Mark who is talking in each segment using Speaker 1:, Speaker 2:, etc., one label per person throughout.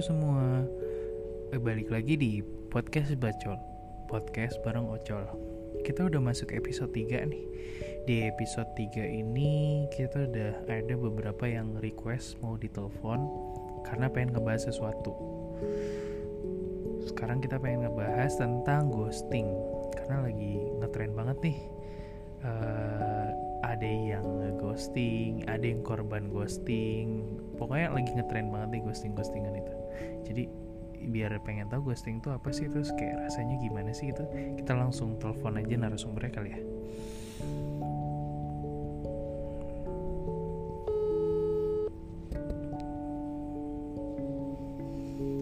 Speaker 1: Semua, eh, balik lagi di podcast Bacol, podcast bareng Ocol. Kita udah masuk episode 3 nih. Di episode 3 ini kita udah ada beberapa yang request mau ditelepon karena pengen ngebahas sesuatu. Sekarang kita pengen ngebahas tentang ghosting karena lagi ngetren banget nih. Eh, ada yang ghosting, ada yang korban ghosting. Pokoknya lagi ngetren banget nih ghosting-ghostingan itu. Jadi biar pengen tahu ghosting itu apa sih? Terus kayak rasanya gimana sih itu kita langsung telepon aja narasumbernya kali ya.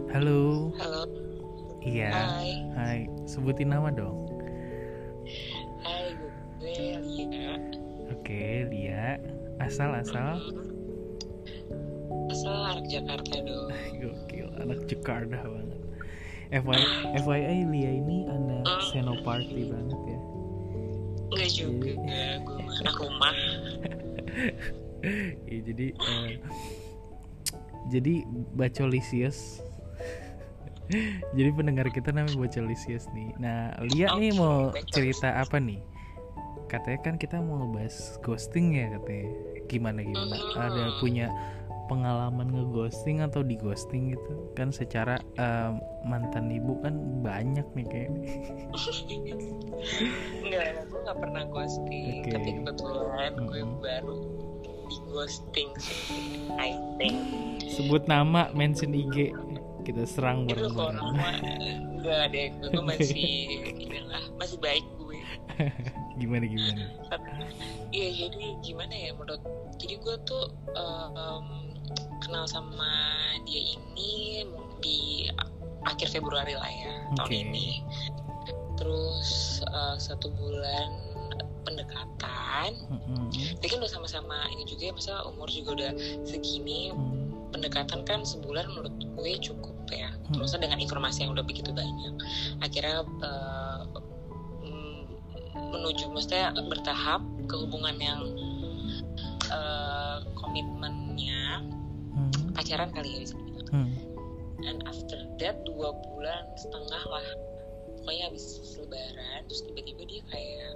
Speaker 1: Halo.
Speaker 2: Halo,
Speaker 1: iya.
Speaker 2: Hai,
Speaker 1: hai. Sebutin nama dong.
Speaker 2: Hai gue Lia.
Speaker 1: oke Lia. Asal asal
Speaker 2: Asal anak Jakarta dong.
Speaker 1: gokil anak Jakarta banget FYI, FYI Lia ini anak Senoparty banget ya
Speaker 2: Enggak juga, gue anak rumah.
Speaker 1: Ya, jadi eh, jadi bacolisius jadi pendengar kita namanya bacolisius nih nah Lia nih
Speaker 2: Oke,
Speaker 1: mau
Speaker 2: Bacolisius.
Speaker 1: cerita apa nih katanya kan kita mau ngebahas ghosting ya katanya gimana gimana
Speaker 2: Mhm.
Speaker 1: ada punya pengalaman ngeghosting atau di ghosting gitu kan secara eh, mantan ibu kan banyak nih kayaknya
Speaker 2: Enggak, gue gak pernah ghosting.
Speaker 1: Oke.
Speaker 2: Tapi kebetulan gue
Speaker 1: Mhm.
Speaker 2: baru di ghosting sih, I think.
Speaker 1: sebut nama mention IG kita serang bareng-bareng
Speaker 2: enggak deh, gue masih inilah masih baik gue.
Speaker 1: gimana gimana
Speaker 2: Iya jadi gimana ya menurut jadi gue tuh em, kenal sama dia ini di akhir Februari lah ya tahun
Speaker 1: Oke.
Speaker 2: ini. Terus eh, satu bulan pendekatan. Dia kan udah sama-sama ini juga ya, masa umur juga udah segini.
Speaker 1: Mm.
Speaker 2: Pendekatan kan sebulan menurut gue cukup ya.
Speaker 1: Hmm.
Speaker 2: Terus dengan informasi yang udah begitu banyak, akhirnya mm, menuju maksudnya bertahap ke hubungan yang komitmennya
Speaker 1: Hmm.
Speaker 2: Pacaran kali ya bisa dibilang.
Speaker 1: Hmm.
Speaker 2: And after that dua bulan setengah lah, pokoknya habis lebaran terus tiba-tiba dia kayak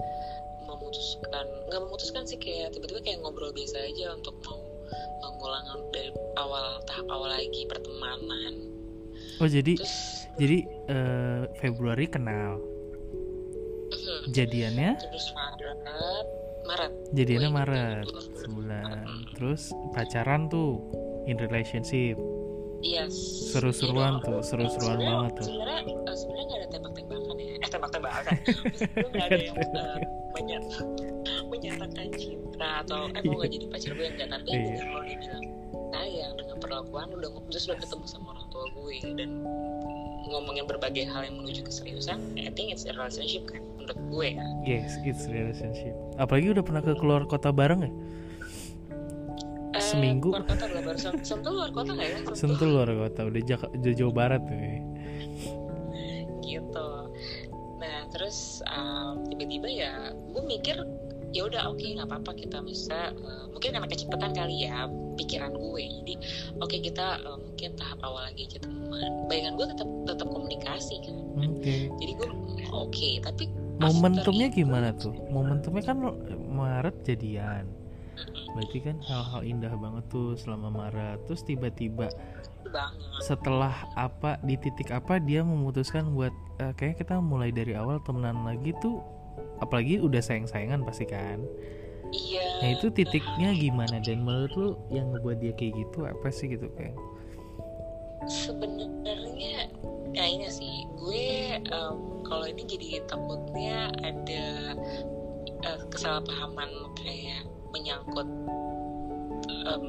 Speaker 2: memutuskan nggak memutuskan sih kayak tiba-tiba kayak ngobrol biasa aja untuk mau eh, ngulang dari awal tahap awal lagi pertemanan.
Speaker 1: Oh jadi
Speaker 2: Terus
Speaker 1: jadi eh, Februari kenal,
Speaker 2: mhm,
Speaker 1: jadiannya?
Speaker 2: Terus Maret. Maret.
Speaker 1: Jadiannya Maret. sebulan, terus pacaran tuh in relationship,
Speaker 2: Yes.
Speaker 1: seru-seruan
Speaker 2: Iya
Speaker 1: tuh, seru-seruan banget tuh.
Speaker 2: Sebenarnya eh, sebenarnya nggak ada tembak-tembakan ya. Eh tembak-tembakan. Nggak ada yang eh, menyat- menyatakan cinta atau eh mau nggak jadi pacar gue enggak tapi
Speaker 1: Iya.
Speaker 2: dengan lo dia bilang sayang dengan perlakuan udah terus udah ketemu sama orang tua gue dan ngomongin berbagai hal yang menuju keseriusan I think it's a relationship kan menurut gue ya
Speaker 1: Yes, it's relationship. Apalagi udah pernah ke keluar kota bareng ya? Seminggu.
Speaker 2: keluar kota baru Sen- sentul luar kota nggak ya
Speaker 1: Sentul luar kota, udah Jak udah Jawa Barat tuh. ya.
Speaker 2: gitu nah terus um, tiba-tiba ya gue mikir ya udah oke nggak apa-apa kita bisa uh, mungkin karena kecepatan kali ya pikiran gue jadi oke kita uh, mungkin tahap awal lagi aja teman bayangan gue tetap tetap komunikasi kan
Speaker 1: Oke.
Speaker 2: jadi gue oke tapi
Speaker 1: Momentumnya
Speaker 2: itu-
Speaker 1: gimana tuh? Momentumnya kan Maret jadian. Berarti kan hal-hal indah banget tuh selama Maret. Terus tiba-tiba setelah apa di titik apa dia memutuskan buat eh, kayaknya kita mulai dari awal temenan lagi tuh apalagi udah sayang-sayangan pasti kan.
Speaker 2: iya
Speaker 1: Nah itu titiknya gimana dan menurut lu yang ngebuat dia kayak gitu apa sih gitu kayak?
Speaker 2: sebenarnya ya ini sih gue em, kalau ini jadi takutnya ada eh, kesalahpahaman kayak menyangkut em,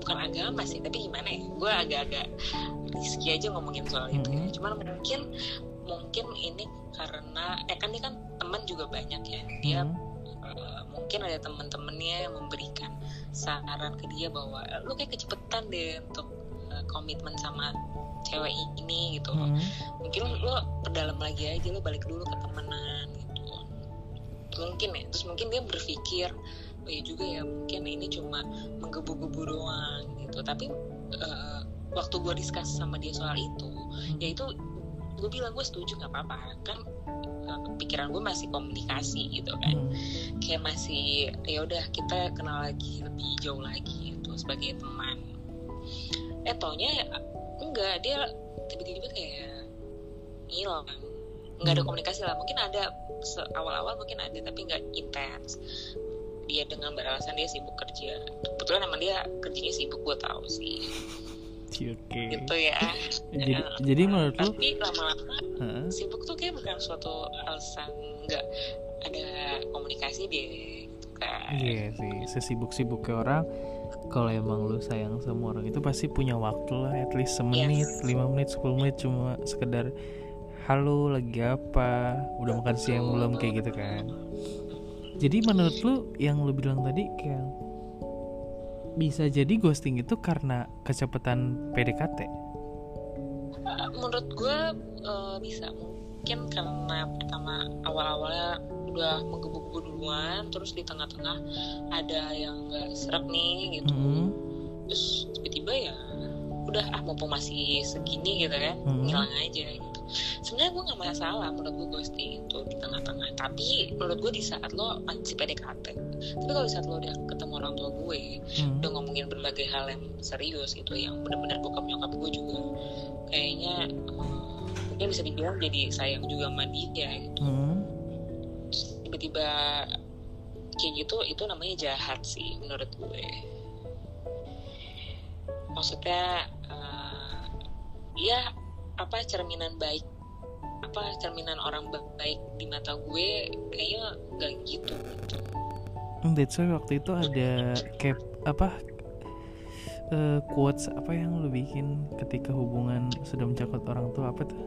Speaker 2: bukan agama sih tapi gimana ya gue agak-agak risky aja ngomongin soal itu ya.
Speaker 1: Mhm.
Speaker 2: cuman mungkin mungkin ini karena eh kan dia kan teman juga banyak ya. Dia
Speaker 1: Hmm,
Speaker 2: eh, mungkin ada teman-temannya yang memberikan saran ke dia bahwa "Eh, lu kayak kecepetan deh untuk eh, komitmen sama cewek ini gitu
Speaker 1: hmm,
Speaker 2: mungkin lo perdalam lagi aja lo balik dulu ke temenan gitu. Mungkin ya terus mungkin dia berpikir oh iya juga ya mungkin ini cuma menggebu-gebu doang gitu tapi eh, waktu gue diskus sama dia soal itu
Speaker 1: Hmm.
Speaker 2: ya itu gue bilang gue setuju nggak apa-apa kan eh, pikiran gue masih komunikasi gitu kan
Speaker 1: Hmm.
Speaker 2: kayak masih ya udah kita kenal lagi lebih jauh lagi gitu sebagai teman eh taunya ya, enggak dia tiba-tiba kayak hilang nggak ada
Speaker 1: Hmm.
Speaker 2: komunikasi lah mungkin ada awal-awal mungkin ada tapi nggak intens dia dengan beralasan dia sibuk kerja kebetulan emang dia kerjanya sibuk gue tahu sih
Speaker 1: Oke.
Speaker 2: gitu ya
Speaker 1: Jadi,
Speaker 2: Ya,
Speaker 1: jadi menurut lu,
Speaker 2: tapi lama-lama
Speaker 1: Heeh.
Speaker 2: sibuk tuh kayak bukan suatu alasan nggak ada komunikasi deh gitu kan
Speaker 1: Iya sih, sesibuk-sibuk ke orang kalau emang lu sayang sama orang itu pasti punya waktu lah at least semenit,
Speaker 2: Yes.
Speaker 1: lima menit, 10 menit cuma sekedar halo lagi apa, udah makan siang belum kayak gitu kan. Jadi menurut lu yang lu bilang tadi kayak bisa jadi ghosting itu karena kecepatan PDKT.
Speaker 2: Menurut gue uh, bisa mungkin karena pertama awal-awalnya udah menggebu-gebu duluan terus di tengah-tengah ada yang nggak serak nih gitu
Speaker 1: Hmm.
Speaker 2: terus tiba-tiba ya udah ah mumpung masih segini gitu kan
Speaker 1: Hmm.
Speaker 2: ngilang aja gitu sebenarnya gue nggak masalah menurut gue ghosting itu di tengah-tengah tapi menurut gue di saat lo masih PDKT tapi kalau di saat lo udah ketemu orang tua gue
Speaker 1: Hmm.
Speaker 2: udah ngomongin berbagai hal yang serius gitu yang benar-benar bokap nyokap gue juga kayaknya mungkin bisa dibilang jadi sayang juga sama dia gitu
Speaker 1: Hmm.
Speaker 2: Tiba-tiba kayak gitu itu namanya jahat sih menurut gue maksudnya ya apa cerminan baik apa cerminan orang baik di mata gue kayaknya gak gitu gitu
Speaker 1: That's why waktu itu ada cap apa eh, quotes apa yang lu bikin ketika hubungan sudah mencakup orang tua apa tuh?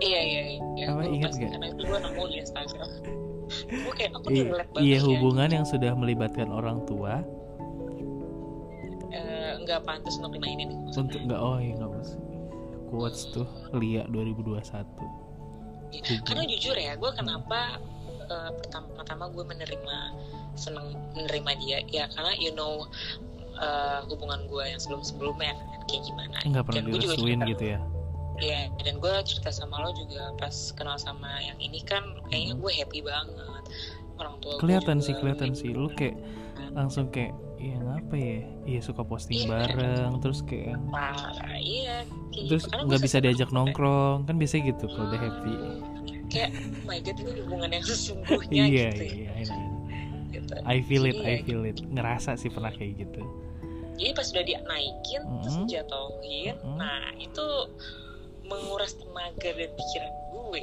Speaker 2: Iya iya iya.
Speaker 1: Apa, ingat gak?
Speaker 2: Karena itu gue nemu di Instagram. gue kayak aku
Speaker 1: I- iya
Speaker 2: ya.
Speaker 1: hubungan yang sudah melibatkan orang tua
Speaker 2: Eh, nggak pantas untuk dimainin
Speaker 1: untuk nggak oh iya nggak bisa quotes tuh Lia 2021
Speaker 2: Karena jujur ya, gue kenapa eh, pertama-tama gue menerima seneng menerima dia? Ya karena you know eh, hubungan gue yang sebelum-sebelumnya kayak gimana.
Speaker 1: nggak pernah direstuin gitu ya?
Speaker 2: Iya, dan gue cerita sama lo juga pas kenal sama yang ini kan kayaknya gue happy banget. Orang tua
Speaker 1: kelihatan sih kelihatan sih. lu kayak langsung kayak ya ngapa ya iya suka posting bareng terus kayak yang
Speaker 2: parah iya kayak
Speaker 1: terus
Speaker 2: gitu.
Speaker 1: Nggak bisa diajak nongkrong kan biasa gitu kalau udah happy
Speaker 2: kayak oh my god ini hubungan yang sesungguhnya
Speaker 1: iya
Speaker 2: gitu,
Speaker 1: iya I know.
Speaker 2: gitu.
Speaker 1: I feel it I
Speaker 2: Iya,
Speaker 1: feel it ngerasa sih pernah kayak gitu
Speaker 2: jadi pas udah dia naikin terus
Speaker 1: Mm-mm.
Speaker 2: dijatuhin
Speaker 1: Mm-mm.
Speaker 2: nah itu menguras tenaga dan pikiran gue.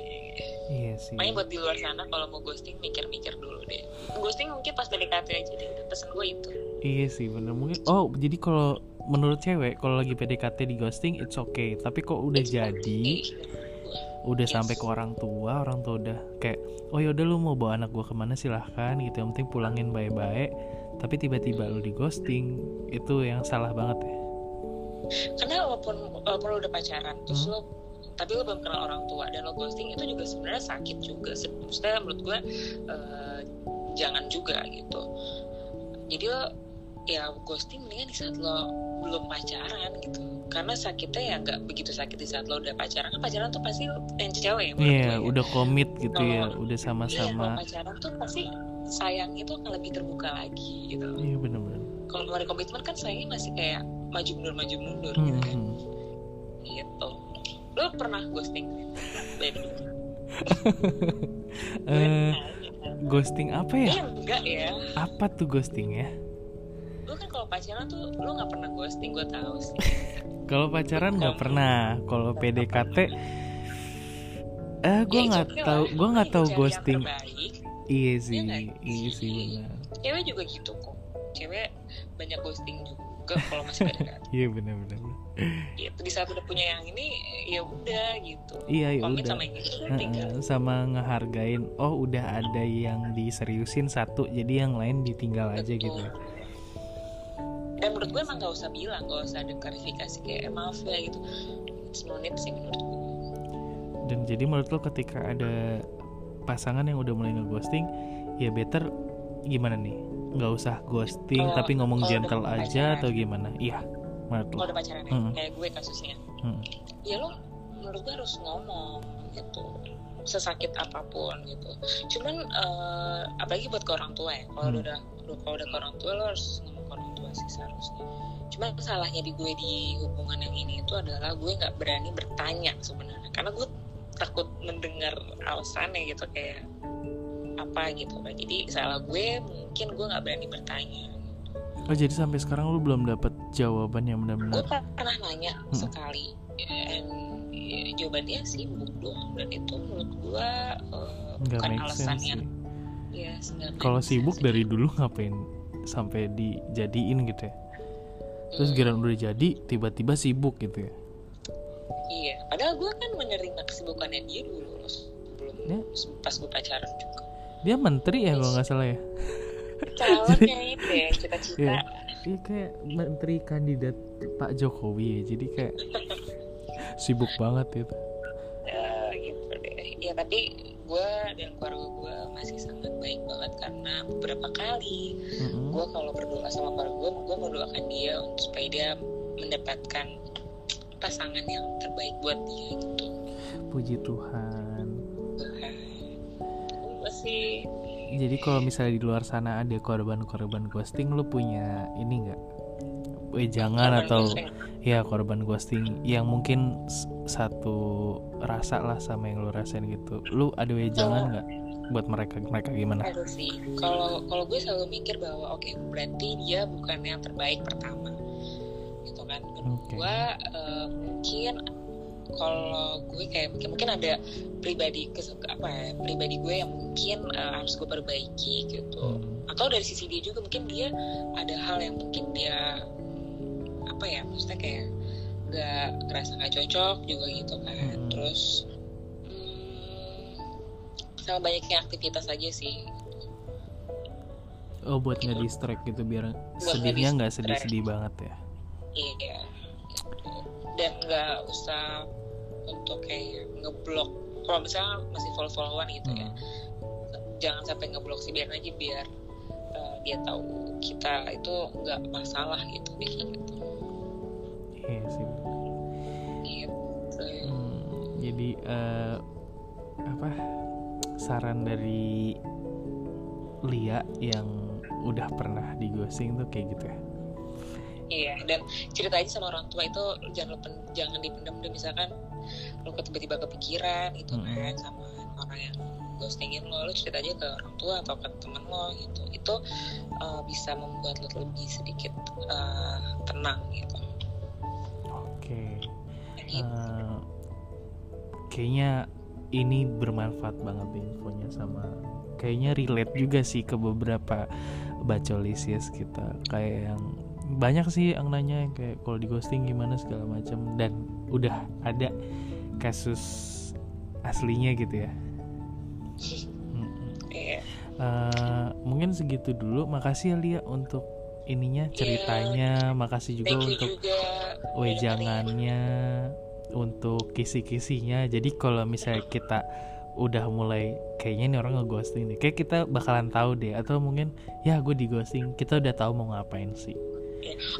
Speaker 1: Iya sih.
Speaker 2: Makanya buat di luar sana kalau mau ghosting mikir-mikir dulu deh. Ghosting mungkin pas PDKT aja deh pesan gue itu.
Speaker 1: Iya sih bener. Mungkin Oh jadi kalau menurut cewek Kalau lagi PDKT di ghosting It's okay. Tapi kok udah jadi Udah
Speaker 2: Yes.
Speaker 1: sampai ke orang tua Orang tua udah kayak Oh yaudah lu mau bawa anak gua ke mana silahkan gitu. Yang penting pulangin baik-baik. Tapi tiba-tiba lu di ghosting Itu yang salah banget ya
Speaker 2: karena walaupun walaupun lo udah pacaran terus
Speaker 1: Hmm.
Speaker 2: lo tapi lo belum kenal orang tua. Dan lo ghosting itu juga sebenarnya sakit juga maksudnya menurut gue eh, jangan juga gitu. Jadi lo ya ghosting mendingan di saat lo belum pacaran gitu. Karena sakitnya ya nggak begitu sakit di saat lo udah pacaran. Kan pacaran tuh pasti yang cewek ya
Speaker 1: Iya
Speaker 2: ya.
Speaker 1: udah komit gitu ya
Speaker 2: Kalau-
Speaker 1: Udah
Speaker 2: Iya,
Speaker 1: sama-sama
Speaker 2: kalau pacaran tuh pasti sayang itu akan lebih terbuka lagi gitu.
Speaker 1: Iya bener-bener.
Speaker 2: Kalau belum ada komitmen kan sayangnya masih kayak maju mundur maju mundur
Speaker 1: Hmm,
Speaker 2: gitu kan gitu lo pernah ghosting
Speaker 1: Eh, Ghosting apa ya?
Speaker 2: Iya enggak ya
Speaker 1: Apa tuh ghosting ya?
Speaker 2: lo kan kalau pacaran tuh lo nggak pernah ghosting gue tahu sih
Speaker 1: Kalau pacaran nggak pernah. Kalau PDKT, eh gue
Speaker 2: Ya,
Speaker 1: nggak
Speaker 2: okay
Speaker 1: tahu, gue nggak tahu ghosting.
Speaker 2: terbaik.
Speaker 1: Iya sih, iya sih benar.
Speaker 2: cewek juga gitu kok cewek banyak ghosting juga kalau masih PDKT
Speaker 1: Iya benar-benar.
Speaker 2: gitu di saat udah punya yang ini ya udah gitu
Speaker 1: Iya ya
Speaker 2: komit
Speaker 1: udah.
Speaker 2: sama yang ini
Speaker 1: sama ngehargain. Oh udah ada yang diseriusin satu, jadi yang lain ditinggal aja
Speaker 2: Betul.
Speaker 1: gitu.
Speaker 2: dan menurut gue emang gak usah bilang gak usah ada klarifikasi kayak eh, maaf ya gitu it's no need sih menurut gue
Speaker 1: Dan jadi menurut lo ketika ada pasangan yang udah mulai ngeghosting, ya better gimana nih? Nggak usah ghosting
Speaker 2: Kalau-
Speaker 1: tapi ngomong gentle aja
Speaker 2: pacaran.
Speaker 1: atau gimana? Iya. menurut
Speaker 2: kalau
Speaker 1: lo
Speaker 2: udah pacaran ya
Speaker 1: Hmm.
Speaker 2: kayak gue kasusnya
Speaker 1: Hmm.
Speaker 2: ya lo menurut gue harus ngomong gitu sesakit apa pun gitu cuman eh, apalagi buat ke orang tua ya kalau
Speaker 1: Hmm.
Speaker 2: udah kalau udah ke orang tua lo harus ngomong ke orang tua sih seharusnya cuman salahnya di gue di hubungan yang ini itu adalah gue nggak berani bertanya sebenarnya karena gue takut mendengar alasannya gitu kayak apa gitu kan. Jadi salah gue mungkin gue nggak berani bertanya.
Speaker 1: Oh jadi sampai sekarang lu belum dapat jawaban yang
Speaker 2: gue
Speaker 1: benar-benar
Speaker 2: pernah nanya
Speaker 1: Hmm.
Speaker 2: sekali. Dan ya, jawabannya sibuk doang dan itu menurut gue uh, bukan alasan yang ya
Speaker 1: kalau sibuk
Speaker 2: sense.
Speaker 1: dari dulu ngapain sampai dijadiin gitu ya? Terus
Speaker 2: Hmm,
Speaker 1: giliran udah jadi tiba-tiba sibuk gitu ya?
Speaker 2: Iya padahal gue kan menerima kesibukannya dia dulu sebelum
Speaker 1: Ya.
Speaker 2: pas gue pacaran juga
Speaker 1: dia menteri ya kalau nggak salah ya?
Speaker 2: Calonnya itu ya cita-cita.
Speaker 1: Iya. Iya kayak menteri kandidat Pak Jokowi ya jadi kayak sibuk banget itu
Speaker 2: Ya, gitu deh. Ya tapi gue dan keluarga gue masih sangat baik banget karena beberapa kali
Speaker 1: Mm-mm.
Speaker 2: gue kalau berdoa sama keluarga gue gue mendoakan dia untuk supaya dia mendapatkan pasangan yang terbaik buat dia gitu.
Speaker 1: Puji Tuhan
Speaker 2: sih.
Speaker 1: Jadi kalau misalnya di luar sana ada korban-korban ghosting lu punya ini nggak? Wejangan
Speaker 2: korban
Speaker 1: atau
Speaker 2: ghosting.
Speaker 1: ya korban ghosting yang mungkin satu rasa lah sama yang lu rasain gitu. Lu ada wejangan nggak buat mereka mereka gimana?
Speaker 2: Aduh sih kalau kalau gue selalu mikir bahwa oke berarti dia bukan yang terbaik pertama. Gitu kan.
Speaker 1: Oke.
Speaker 2: gue eh, mungkin kalau gue kayak mungkin, mungkin ada pribadi kes, apa ya pribadi gue yang mungkin eh, harus gue perbaiki gitu.
Speaker 1: Hmm.
Speaker 2: atau dari sisi dia juga mungkin dia ada hal yang mungkin dia apa ya maksudnya kayak nggak ngerasa nggak cocok juga gitu kan.
Speaker 1: Hmm.
Speaker 2: terus hmm, sama banyaknya aktivitas aja sih.
Speaker 1: Oh buat nggak distract gitu biar sedihnya nggak sedih-sedih banget ya?
Speaker 2: Iya dan nggak usah untuk kayak ngeblok. Kalau misalnya masih follow followan gitu ya
Speaker 1: Hmm.
Speaker 2: jangan sampai ngeblok sih biar aja biar uh, dia tahu kita itu nggak masalah gitu kayak gitu.
Speaker 1: Iya sih.
Speaker 2: Gitu.
Speaker 1: Hmm, jadi eh, apa saran dari Lia yang udah pernah di ghosting tuh kayak gitu ya
Speaker 2: Iya, dan cerita aja sama orang tua itu jangan lupa jangan dipendam deh misalkan lo tiba-tiba kepikiran gitu
Speaker 1: Mm-mm.
Speaker 2: kan sama orang yang ghostingin lo, lo cerita aja ke orang tua atau ke temen lo gitu. Itu uh, bisa membuat lo lebih sedikit uh, tenang gitu.
Speaker 1: oke
Speaker 2: Jadi,
Speaker 1: Eh, kayaknya ini bermanfaat banget infonya sama kayaknya relate juga sih ke beberapa bacolisius kita kayak yang banyak sih yang nanya kayak kalau di ghosting gimana segala macam dan udah ada kasus aslinya gitu ya.
Speaker 2: Iya.
Speaker 1: Eh, mungkin segitu dulu. Makasih ya Lia untuk ininya ceritanya. makasih juga
Speaker 2: Thank
Speaker 1: untuk
Speaker 2: juga.
Speaker 1: wejangannya untuk kisi-kisinya. Jadi kalau misalnya kita udah mulai kayaknya nih orang ngeghosting nih kayak kita bakalan tahu deh atau mungkin ya gue di ghosting kita udah tahu mau ngapain sih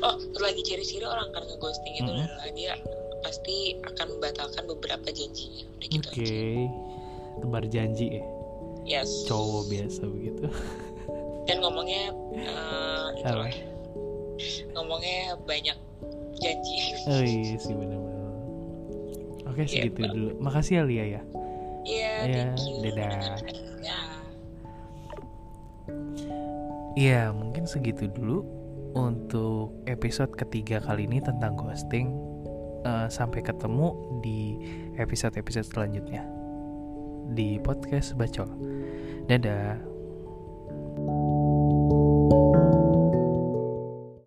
Speaker 2: Oh, satu lagi ciri-ciri orang karena ghosting itu
Speaker 1: Mm-mm.
Speaker 2: adalah dia pasti akan membatalkan beberapa janjinya. Udah
Speaker 1: oke
Speaker 2: gitu aja.
Speaker 1: tebar janji ya
Speaker 2: Yes.
Speaker 1: cowok biasa begitu
Speaker 2: dan ngomongnya eh, itu lah. ngomongnya banyak janji
Speaker 1: oh iya sih bener-bener oke
Speaker 2: Iya,
Speaker 1: segitu
Speaker 2: Bang.
Speaker 1: dulu makasih ya Lia ya
Speaker 2: Iya, you.
Speaker 1: dadah.
Speaker 2: Ya.
Speaker 1: Iya, mungkin segitu dulu untuk episode ketiga kali ini tentang ghosting. Uh, sampai ketemu di episode-episode selanjutnya di podcast Bacol. Dadah.